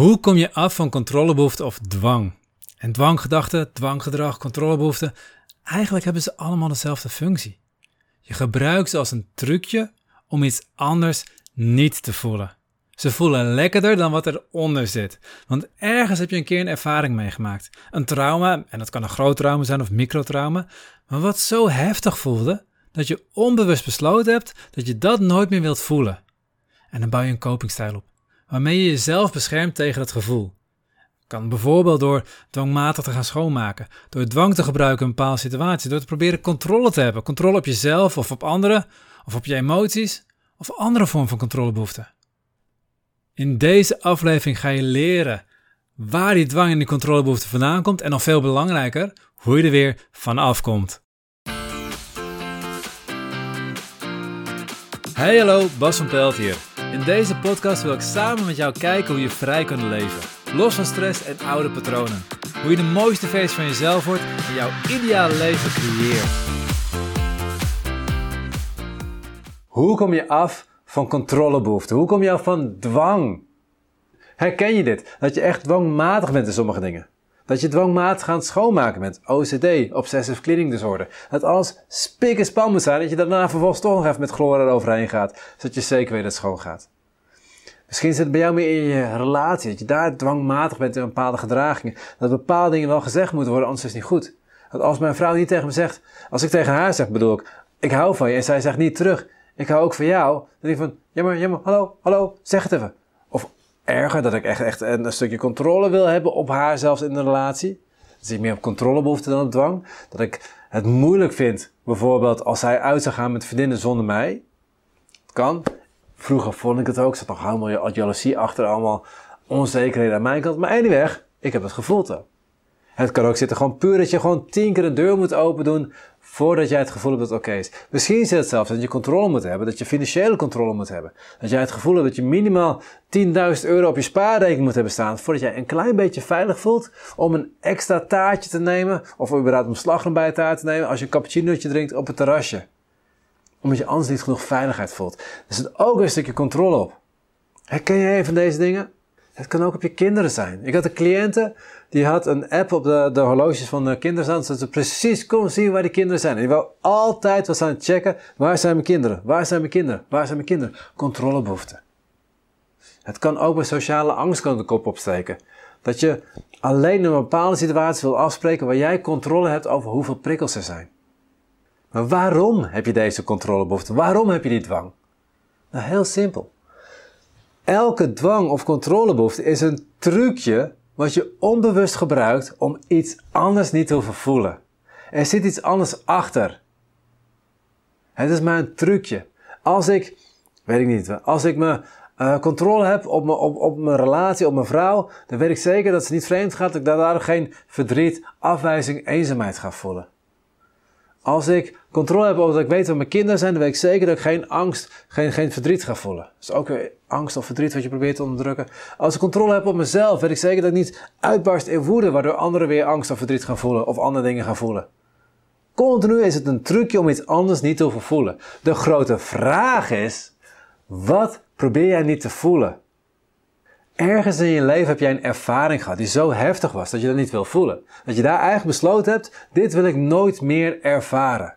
Hoe kom je af van controlebehoefte of dwang? En dwanggedachten, dwanggedrag, controlebehoefte, eigenlijk hebben ze allemaal dezelfde functie. Je gebruikt ze als een trucje om iets anders niet te voelen. Ze voelen lekkerder dan wat eronder zit. Want ergens heb je een keer een ervaring meegemaakt. Een trauma, en dat kan een groot trauma zijn of microtrauma, maar wat zo heftig voelde dat je onbewust besloten hebt dat je dat nooit meer wilt voelen. En dan bouw je een copingstijl op, waarmee je jezelf beschermt tegen het gevoel. Kan bijvoorbeeld door dwangmatig te gaan schoonmaken, door dwang te gebruiken in een bepaalde situatie, door te proberen controle te hebben. Controle op jezelf of op anderen, of op je emoties, of andere vorm van controlebehoefte. In deze aflevering ga je leren waar die dwang en die controlebehoefte vandaan komt en nog veel belangrijker, hoe je er weer vanaf komt. Hey hallo, Bas van Pelt hier. In deze podcast wil ik samen met jou kijken hoe je vrij kunt leven. Los van stress en oude patronen. Hoe je de mooiste versie van jezelf wordt en jouw ideale leven creëert. Hoe kom je af van controlebehoefte? Hoe kom je af van dwang? Herken je dit? Dat je echt dwangmatig bent in sommige dingen. Dat je dwangmatig gaat schoonmaken bent. OCD, Obsessive Cleaning Disorder. Dat alles spik en span moet zijn. Dat je daarna vervolgens toch nog even met chloor eroverheen gaat. Zodat je zeker weet dat het schoon gaat. Misschien zit het bij jou meer in je relatie. Dat je daar dwangmatig bent in bepaalde gedragingen. Dat bepaalde dingen wel gezegd moeten worden, anders is het niet goed. Dat als mijn vrouw niet tegen me zegt. Als ik tegen haar zeg, bedoel ik. Ik hou van je. En zij zegt niet terug. Ik hou ook van jou. Dan denk ik van, jammer, jammer, hallo, hallo, zeg het even. Erger, dat ik echt, echt een, stukje controle wil hebben op haar, zelfs in de relatie. Dat ik meer op controlebehoefte dan op dwang. Dat ik het moeilijk vind, bijvoorbeeld als zij uit zou gaan met vriendinnen zonder mij. Het kan. Vroeger vond ik het ook. Zat nog helemaal jaloezie achter, allemaal onzekerheden aan mijn kant. Maar anyway, ik heb het gevoeld. Het kan ook zitten gewoon puur dat je gewoon tien keer de deur moet open doen voordat jij het gevoel hebt dat het oké is. Misschien zit het zelfs dat je controle moet hebben, dat je financiële controle moet hebben. Dat jij het gevoel hebt dat je minimaal 10.000 euro op je spaarrekening moet hebben staan voordat jij een klein beetje veilig voelt om een extra taartje te nemen of überhaupt een slagroom bij het taart te nemen als je een cappuccinootje drinkt op het terrasje. Omdat je anders niet genoeg veiligheid voelt. Er zit ook een stukje controle op. Herken jij een van deze dingen? Het kan ook op je kinderen zijn. Ik had een cliënte die had een app op de, de horloges van de kinderen staan, zodat ze precies kon zien waar die kinderen zijn. En die wou altijd was aan checken, waar zijn mijn kinderen? Waar zijn mijn kinderen? Waar zijn mijn kinderen? Controlebehoefte. Het kan ook bij sociale angst kan de kop opsteken. Dat je alleen een bepaalde situatie wil afspreken waar jij controle hebt over hoeveel prikkels er zijn. Maar waarom heb je deze controlebehoefte? Waarom heb je die dwang? Nou, heel simpel. Elke dwang of controlebehoefte is een trucje wat je onbewust gebruikt om iets anders niet te hoeven voelen. Er zit iets anders achter. Het is maar een trucje. Als ik, weet ik niet, als ik me uh, controle heb op, me, op, op mijn relatie, op mijn vrouw, dan weet ik zeker dat ze niet vreemd gaat, dat ik daardoor geen verdriet, afwijzing, eenzaamheid ga voelen. Als ik controle heb over dat ik weet wat mijn kinderen zijn, dan weet ik zeker dat ik geen angst, geen, geen verdriet ga voelen. Dat is ook weer angst of verdriet wat je probeert te onderdrukken. Als ik controle heb op mezelf, weet ik zeker dat ik niet uitbarst in woede, waardoor anderen weer angst of verdriet gaan voelen of andere dingen gaan voelen. Continu is het een trucje om iets anders niet te hoeven voelen. De grote vraag is, wat probeer jij niet te voelen? Ergens in je leven heb jij een ervaring gehad die zo heftig was dat je dat niet wil voelen. Dat je daar eigenlijk besloten hebt, dit wil ik nooit meer ervaren.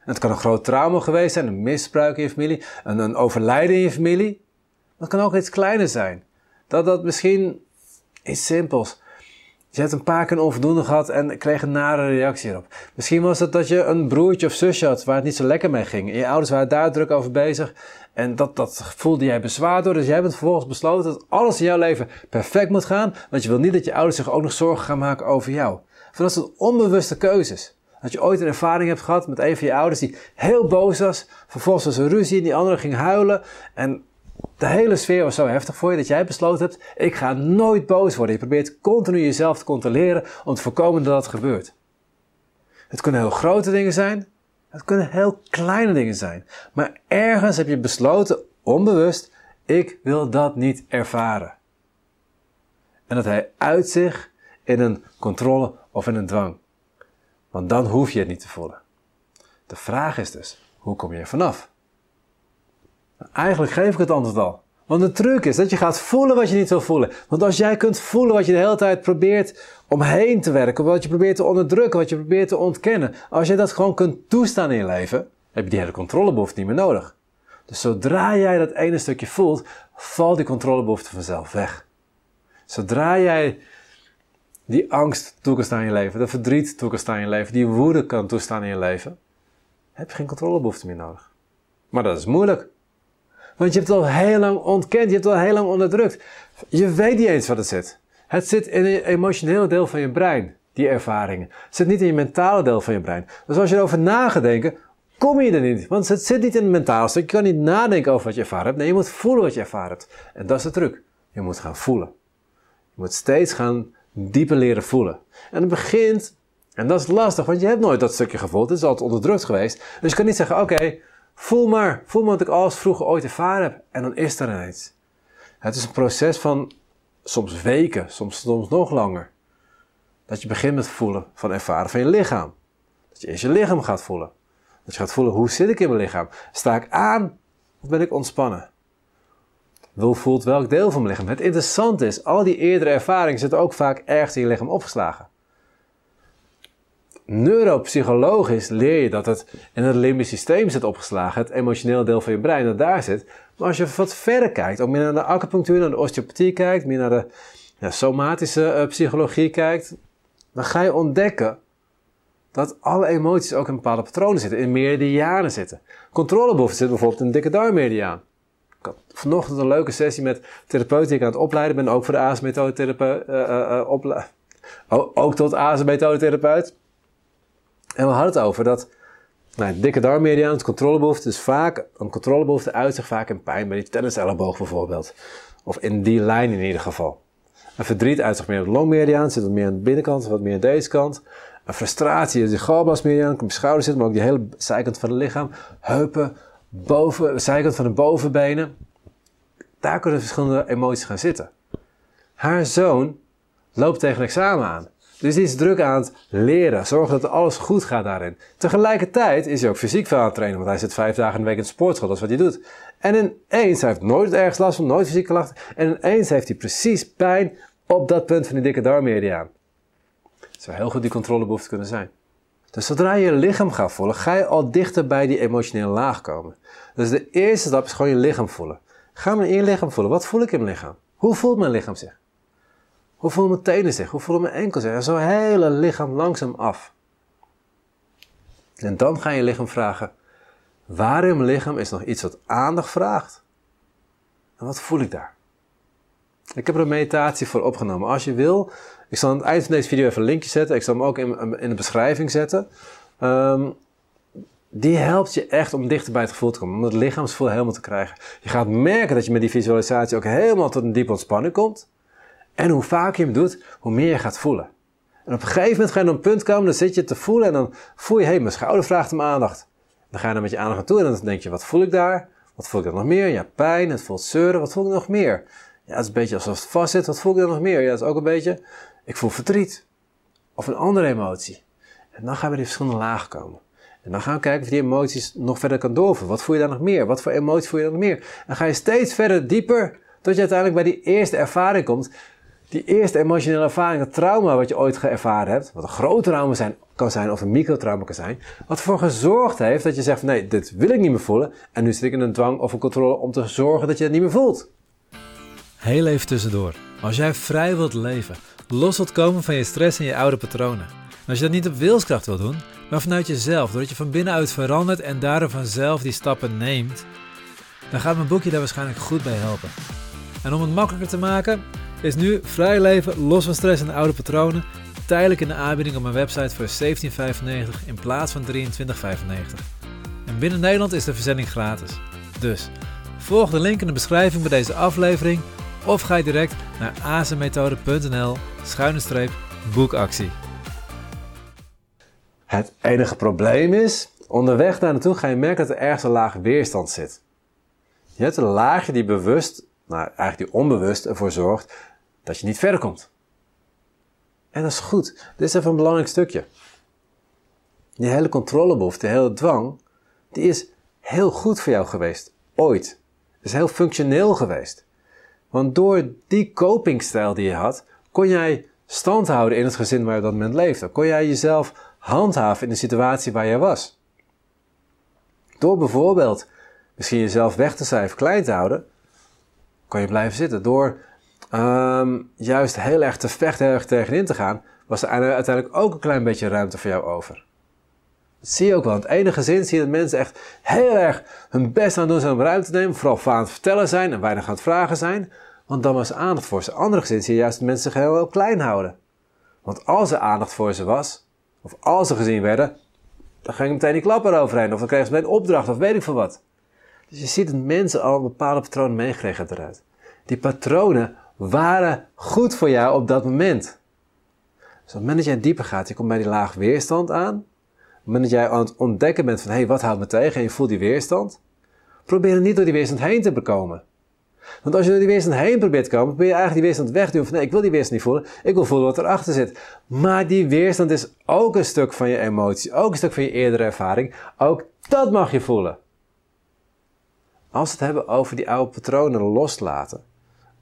het kan een groot trauma geweest zijn, een misbruik in je familie, een, een overlijden in je familie. Dat kan ook iets kleiner zijn. Dat dat misschien iets simpels. Je hebt een paar keer onvoldoende gehad en kreeg een nare reactie erop. Misschien was het dat je een broertje of zusje had waar het niet zo lekker mee ging. En je ouders waren daar druk over bezig. En dat, dat voelde jij bezwaar door. Dus jij hebt vervolgens besloten dat alles in jouw leven perfect moet gaan. Want je wil niet dat je ouders zich ook nog zorgen gaan maken over jou. Van dat soort onbewuste keuzes. Dat je ooit een ervaring hebt gehad met een van je ouders die heel boos was. Vervolgens was er ruzie en die andere ging huilen. En de hele sfeer was zo heftig voor je dat jij besloten hebt: ik ga nooit boos worden. Je probeert continu jezelf te controleren om te voorkomen dat dat gebeurt. Het kunnen heel grote dingen zijn, het kunnen heel kleine dingen zijn. Maar ergens heb je besloten, onbewust, ik wil dat niet ervaren. En dat hij uit zich in een controle of in een dwang. Want dan hoef je het niet te voelen. De vraag is dus, hoe kom je er vanaf? Eigenlijk geef ik het antwoord al. Want de truc is dat je gaat voelen wat je niet wil voelen. Want als jij kunt voelen wat je de hele tijd probeert omheen te werken, wat je probeert te onderdrukken, wat je probeert te ontkennen, als je dat gewoon kunt toestaan in je leven, heb je die hele controlebehoefte niet meer nodig. Dus zodra jij dat ene stukje voelt, valt die controlebehoefte vanzelf weg. Zodra jij die angst toe staan in je leven, de verdriet toe staan in je leven, die woede kan toestaan in je leven, heb je geen controlebehoefte meer nodig. Maar dat is moeilijk. Want je hebt het al heel lang ontkend, je hebt het al heel lang onderdrukt. Je weet niet eens wat het zit. Het zit in het emotionele deel van je brein, die ervaringen. Het zit niet in je mentale deel van je brein. Dus als je erover na gaat kom je er niet. Want het zit niet in het mentale stuk. Je kan niet nadenken over wat je ervaren hebt. Nee, je moet voelen wat je ervaren hebt. En dat is de truc. Je moet gaan voelen. Je moet steeds gaan dieper leren voelen. En het begint, en dat is lastig, want je hebt nooit dat stukje gevoeld. Het is altijd onderdrukt geweest. Dus je kan niet zeggen, oké, voel maar. Voel maar wat ik alles vroeger ooit ervaren heb. En dan is er ineens. Het is een proces van soms weken, soms, soms nog langer. Dat je begint met voelen van ervaren van je lichaam. Dat je eerst je lichaam gaat voelen. Dat je gaat voelen, hoe zit ik in mijn lichaam? Sta ik aan of ben ik ontspannen? Hoe voelt welk deel van mijn lichaam? Het interessante is, al die eerdere ervaringen zitten ook vaak ergens in je lichaam opgeslagen. Neuropsychologisch leer je dat het in het limbisch systeem zit opgeslagen, het emotionele deel van je brein dat daar zit. Maar als je wat verder kijkt, ook meer naar de acupunctuur, naar de osteopathie kijkt, meer naar de ja, somatische uh, psychologie kijkt, dan ga je ontdekken dat alle emoties ook in bepaalde patronen zitten, in meridianen zitten. Controlebehoefte zit bijvoorbeeld in de dikke darmmeridiaan. Ik had vanochtend een leuke sessie met therapeuten die ik aan het opleiden ben, ook voor de AS-methode therapeut, uh, uh, ook tot therapeut. En we hadden het over dat nou, dikke darmmeridiaan, controlebehoefte, is vaak, een controlebehoefte uit zich vaak in pijn, bij die tenniselleboog bijvoorbeeld. Of in die lijn in ieder geval. Een verdriet uit zich meer op de longmeridiaan, zit wat meer aan de binnenkant, wat meer aan deze kant. Een frustratie is de galblaasmeridiaan, op je schouder zit, maar ook die hele zijkant van het lichaam. Heupen, boven, zijkant van de bovenbenen. Daar kunnen verschillende emoties gaan zitten. Haar zoon loopt tegen een examen aan. Dus die is druk aan het leren, zorgen dat alles goed gaat daarin. Tegelijkertijd is hij ook fysiek veel aan het trainen, want hij zit vijf dagen in de week in de sportschool, dat is wat hij doet. En ineens, hij heeft nooit ergens last van, nooit fysieke klachten, en ineens heeft hij precies pijn op dat punt van die dikke darmmeridiaan. Het zou heel goed die controlebehoefte kunnen zijn. Dus zodra je je lichaam gaat voelen, ga je al dichter bij die emotionele laag komen. Dus de eerste stap is gewoon je lichaam voelen. Ga maar in je lichaam voelen. Wat voel ik in mijn lichaam? Hoe voelt mijn lichaam zich? Hoe voelen mijn tenen zich? Hoe voelen mijn enkels zich? En zo hele lichaam langzaam af. En dan ga je lichaam vragen, waar in mijn lichaam is nog iets wat aandacht vraagt? En wat voel ik daar? Ik heb er een meditatie voor opgenomen. Als je wil, ik zal aan het eind van deze video even een linkje zetten. Ik zal hem ook in, in de beschrijving zetten. Ehm, die helpt je echt om dichter bij het gevoel te komen. Om het lichaamsgevoel helemaal te krijgen. Je gaat merken dat je met die visualisatie ook helemaal tot een diepe ontspanning komt. En hoe vaker je hem doet, hoe meer je gaat voelen. En op een gegeven moment ga je naar een punt komen, dan zit je te voelen en dan voel je, hé, hey, mijn schouder vraagt om aandacht. Dan ga je dan met je aandacht naartoe en dan denk je, wat voel ik daar? Wat voel ik dan nog meer? Ja, pijn, het voelt zeuren, wat voel ik nog meer? Ja, het is een beetje alsof het vast zit, wat voel ik dan nog meer? Ja, dat is ook een beetje, ik voel verdriet. Of een andere emotie. En dan gaan we die verschillende lagen komen. En dan gaan we kijken of die emoties nog verder kan doven. Wat voel je daar nog meer? Wat voor emoties voel je dan nog meer? En ga je steeds verder dieper, tot je uiteindelijk bij die eerste ervaring komt die eerste emotionele ervaring, het trauma wat je ooit ervaren hebt, wat een groot trauma zijn, kan zijn of een microtrauma kan zijn, wat ervoor gezorgd heeft dat je zegt nee, dit wil ik niet meer voelen en nu zit ik in een dwang of een controle om te zorgen dat je het niet meer voelt. Heel even tussendoor. Als jij vrij wilt leven, los wilt komen van je stress en je oude patronen. En als je dat niet op wilskracht wilt doen, maar vanuit jezelf, doordat je van binnenuit verandert en daardoor vanzelf die stappen neemt, dan gaat mijn boekje daar waarschijnlijk goed bij helpen. En om het makkelijker te maken, is nu vrij leven los van stress en oude patronen tijdelijk in de aanbieding op mijn website voor 17,95 in plaats van 23,95. En binnen Nederland is de verzending gratis. Dus volg de link in de beschrijving bij deze aflevering of ga direct naar azemethode.nl schuine boekactie. Het enige probleem is, onderweg daar naartoe ga je merken dat er ergens een laag weerstand zit. Je hebt een laagje die bewust, nou eigenlijk die onbewust ervoor zorgt dat je niet verder komt. En dat is goed. Dit is even een belangrijk stukje. Die hele controlebehoefte, de hele dwang, die is heel goed voor jou geweest. Ooit. is heel functioneel geweest. Want door die copingstijl die je had, kon jij stand houden in het gezin waar je op dat moment leefde. Kon jij jezelf handhaven in de situatie waar je was. Door bijvoorbeeld misschien jezelf weg te cijferen, klein te houden, kan je blijven zitten. Door ehm, juist heel erg te vechten, heel erg tegenin te gaan, was er uiteindelijk ook een klein beetje ruimte voor jou over. Dat zie je ook wel. In het ene gezin zie je dat mensen echt heel erg hun best aan doen zijn om ruimte te nemen. Vooral aan het vertellen zijn en weinig aan het vragen zijn. Want dan was aandacht voor ze. Andere gezin zie je juist dat mensen zich heel, heel klein houden. Want als er aandacht voor ze was, of als ze gezien werden, dan ging meteen die klap eroverheen. Of dan kregen ze meteen een opdracht, of weet ik veel wat. Dus je ziet dat mensen al bepaalde patronen meegekregen eruit. Die patronen waren goed voor jou op dat moment. Dus op het moment dat jij dieper gaat, je komt bij die laag weerstand aan. Op het moment dat jij aan het ontdekken bent van, hé, hey, wat houdt me tegen? En je voelt die weerstand. Probeer er niet door die weerstand heen te bekomen. Want als je door die weerstand heen probeert te komen, probeer je eigenlijk die weerstand wegduwen. Van nee, ik wil die weerstand niet voelen. Ik wil voelen wat erachter zit. Maar die weerstand is ook een stuk van je emotie. Ook een stuk van je eerdere ervaring. Ook dat mag je voelen. Als we het hebben over die oude patronen loslaten.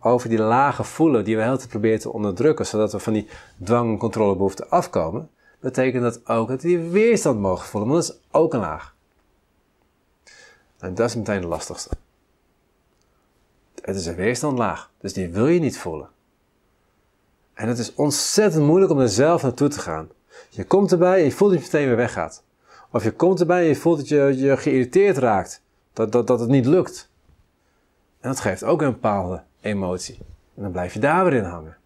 Over die lage voelen die we heel te proberen te onderdrukken. Zodat we van die dwang- en controlebehoeften afkomen. Betekent dat ook dat we die weerstand mogen voelen. Want dat is ook een laag. En dat is meteen de lastigste. Het is een weerstandlaag, dus die wil je niet voelen. En het is ontzettend moeilijk om er zelf naartoe te gaan. Je komt erbij en je voelt dat je meteen weer weggaat. Of je komt erbij en je voelt dat je, je geïrriteerd raakt. Dat, dat, dat het niet lukt. En dat geeft ook een bepaalde emotie. En dan blijf je daar weer in hangen.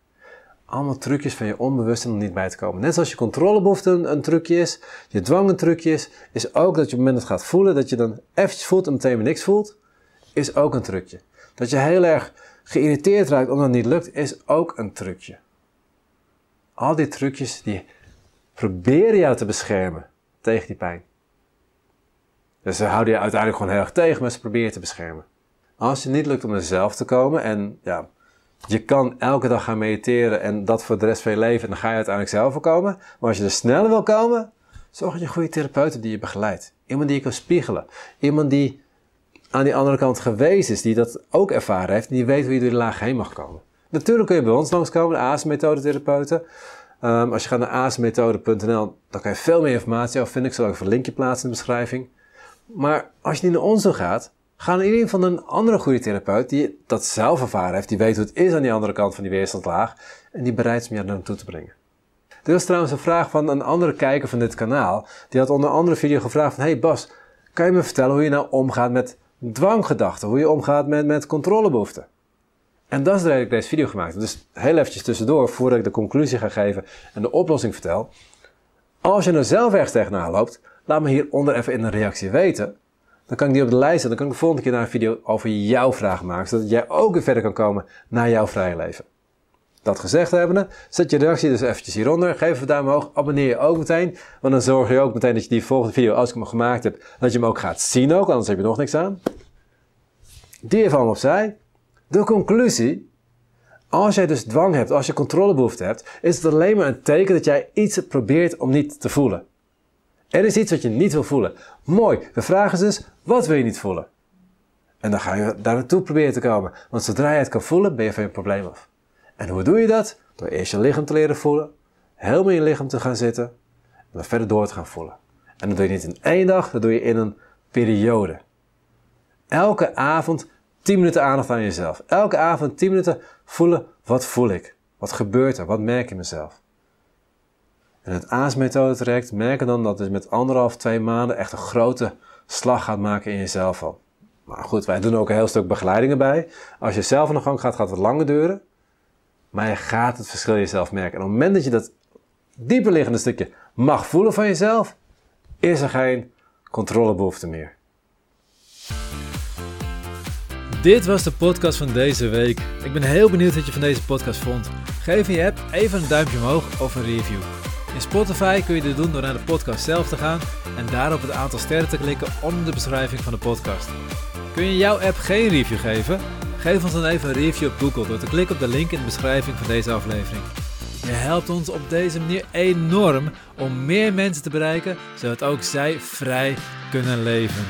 Allemaal trucjes van je onbewuste om niet bij te komen. Net zoals je controlebehoefte een, een trucje is, je dwang een trucje is, is ook dat je op het moment dat gaat voelen, dat je dan eventjes voelt en meteen weer niks voelt, is ook een trucje. Dat je heel erg geïrriteerd raakt omdat het niet lukt, is ook een trucje. Al die trucjes die proberen jou te beschermen tegen die pijn. Dus ze houden je uiteindelijk gewoon heel erg tegen, maar ze proberen je te beschermen. Als je niet lukt om er zelf te komen en ja, je kan elke dag gaan mediteren en dat voor de rest van je leven, dan ga je uiteindelijk zelf komen. Maar als je er sneller wil komen, zorg dat je een goede therapeut die je begeleidt. Iemand die je kan spiegelen. Iemand die aan die andere kant geweest is, die dat ook ervaren heeft en die weet hoe je door die laag heen mag komen. Natuurlijk kun je bij ons langskomen, de AS-methode therapeuten. Um, als je gaat naar asmethode.nl, dan kan je veel meer informatie over vinden. Ik zal ook een linkje plaatsen in de beschrijving. Maar als je niet naar ons gaat, ga naar geval een andere goede therapeut die dat zelf ervaren heeft, die weet hoe het is aan die andere kant van die weerstandlaag en die bereid is om je naartoe te brengen. Er was trouwens een vraag van een andere kijker van dit kanaal. Die had onder andere video gevraagd van, hey Bas, kan je me vertellen hoe je nou omgaat met dwanggedachten, hoe je omgaat met, met controlebehoeften. En dat is de reden dat ik deze video gemaakt heb. Dus heel eventjes tussendoor, voordat ik de conclusie ga geven en de oplossing vertel. Als je er zelf ergens tegenaan loopt, laat me hieronder even in een reactie weten. Dan kan ik die op de lijst zetten. Dan kan ik de volgende keer naar een video over jouw vraag maken. Zodat jij ook weer verder kan komen naar jouw vrije leven. Dat gezegd hebbende, zet je reactie dus eventjes hieronder. Geef een duim omhoog. Abonneer je ook meteen. Want dan zorg je ook meteen dat je die volgende video, als ik hem gemaakt heb, dat je hem ook gaat zien ook. Anders heb je nog niks aan. Die even opzij. De conclusie. Als jij dus dwang hebt, als je controlebehoefte hebt, is het alleen maar een teken dat jij iets probeert om niet te voelen. Er is iets wat je niet wil voelen. Mooi. De vraag is dus, wat wil je niet voelen? En dan ga je daar naartoe proberen te komen. Want zodra je het kan voelen, ben je van je probleem af. En hoe doe je dat? Door eerst je lichaam te leren voelen, helemaal in je lichaam te gaan zitten en dan verder door te gaan voelen. En dat doe je niet in één dag, dat doe je in een periode. Elke avond 10 minuten aandacht aan jezelf. Elke avond 10 minuten voelen, wat voel ik? Wat gebeurt er? Wat merk ik mezelf? En het AAS-methode traject merken dan dat het met anderhalf, twee maanden echt een grote slag gaat maken in jezelf al. Maar goed, wij doen ook een heel stuk begeleidingen bij. Als je zelf aan de gang gaat, gaat het langer duren. Maar je gaat het verschil jezelf merken. En op het moment dat je dat dieperliggende stukje mag voelen van jezelf, is er geen controlebehoefte meer. Dit was de podcast van deze week. Ik ben heel benieuwd wat je van deze podcast vond. Geef je app even een duimpje omhoog of een review. In Spotify kun je dit doen door naar de podcast zelf te gaan en daar op het aantal sterren te klikken onder de beschrijving van de podcast. Kun je jouw app geen review geven? Geef ons dan even een review op Google door te klikken op de link in de beschrijving van deze aflevering. Je helpt ons op deze manier enorm om meer mensen te bereiken, zodat ook zij vrij kunnen leven.